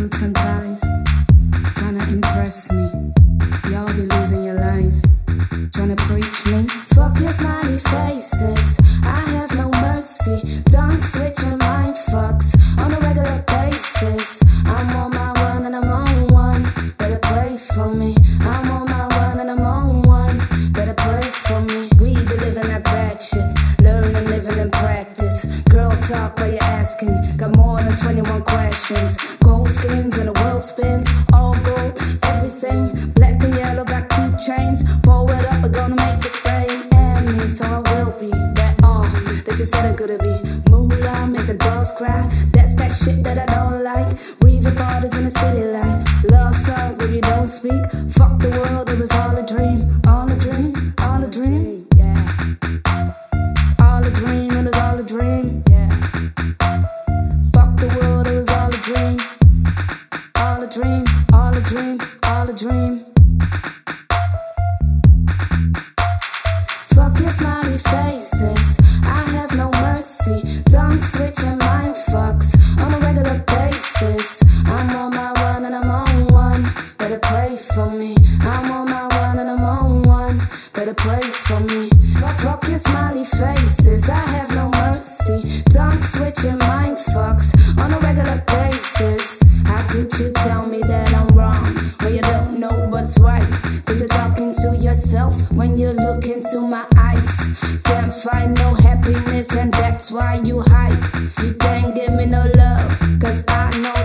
suits and ties, impress me. Y'all be losing your lines, trying to preach me. Fuck your smiley faces, I have no mercy. Emotions. Gold skins and the world spins. All gold, everything. Black and yellow got two chains. Forward up, we're gonna make it rain. And me, so I will be that all that you said I could be. Moolah, make the dogs cry. That's that shit that I don't like. Reaver borders in the city light. Love songs where you don't speak. Fuck the world, it was. All a dream, all a dream, faces. I have no mercy. Don't switch your mind fucks on a regular basis. I'm on my run and I'm on one. Better pray for me. I'm on my run and I'm on one. Better pray for me. Fuck your smiley faces. I have no mercy. Don't switch your mind fucks on a regular basis. How could you tell me that I'm wrong when you look into my eyes. Can't find no happiness, and that's why you hide. You can't give me no love, cause I know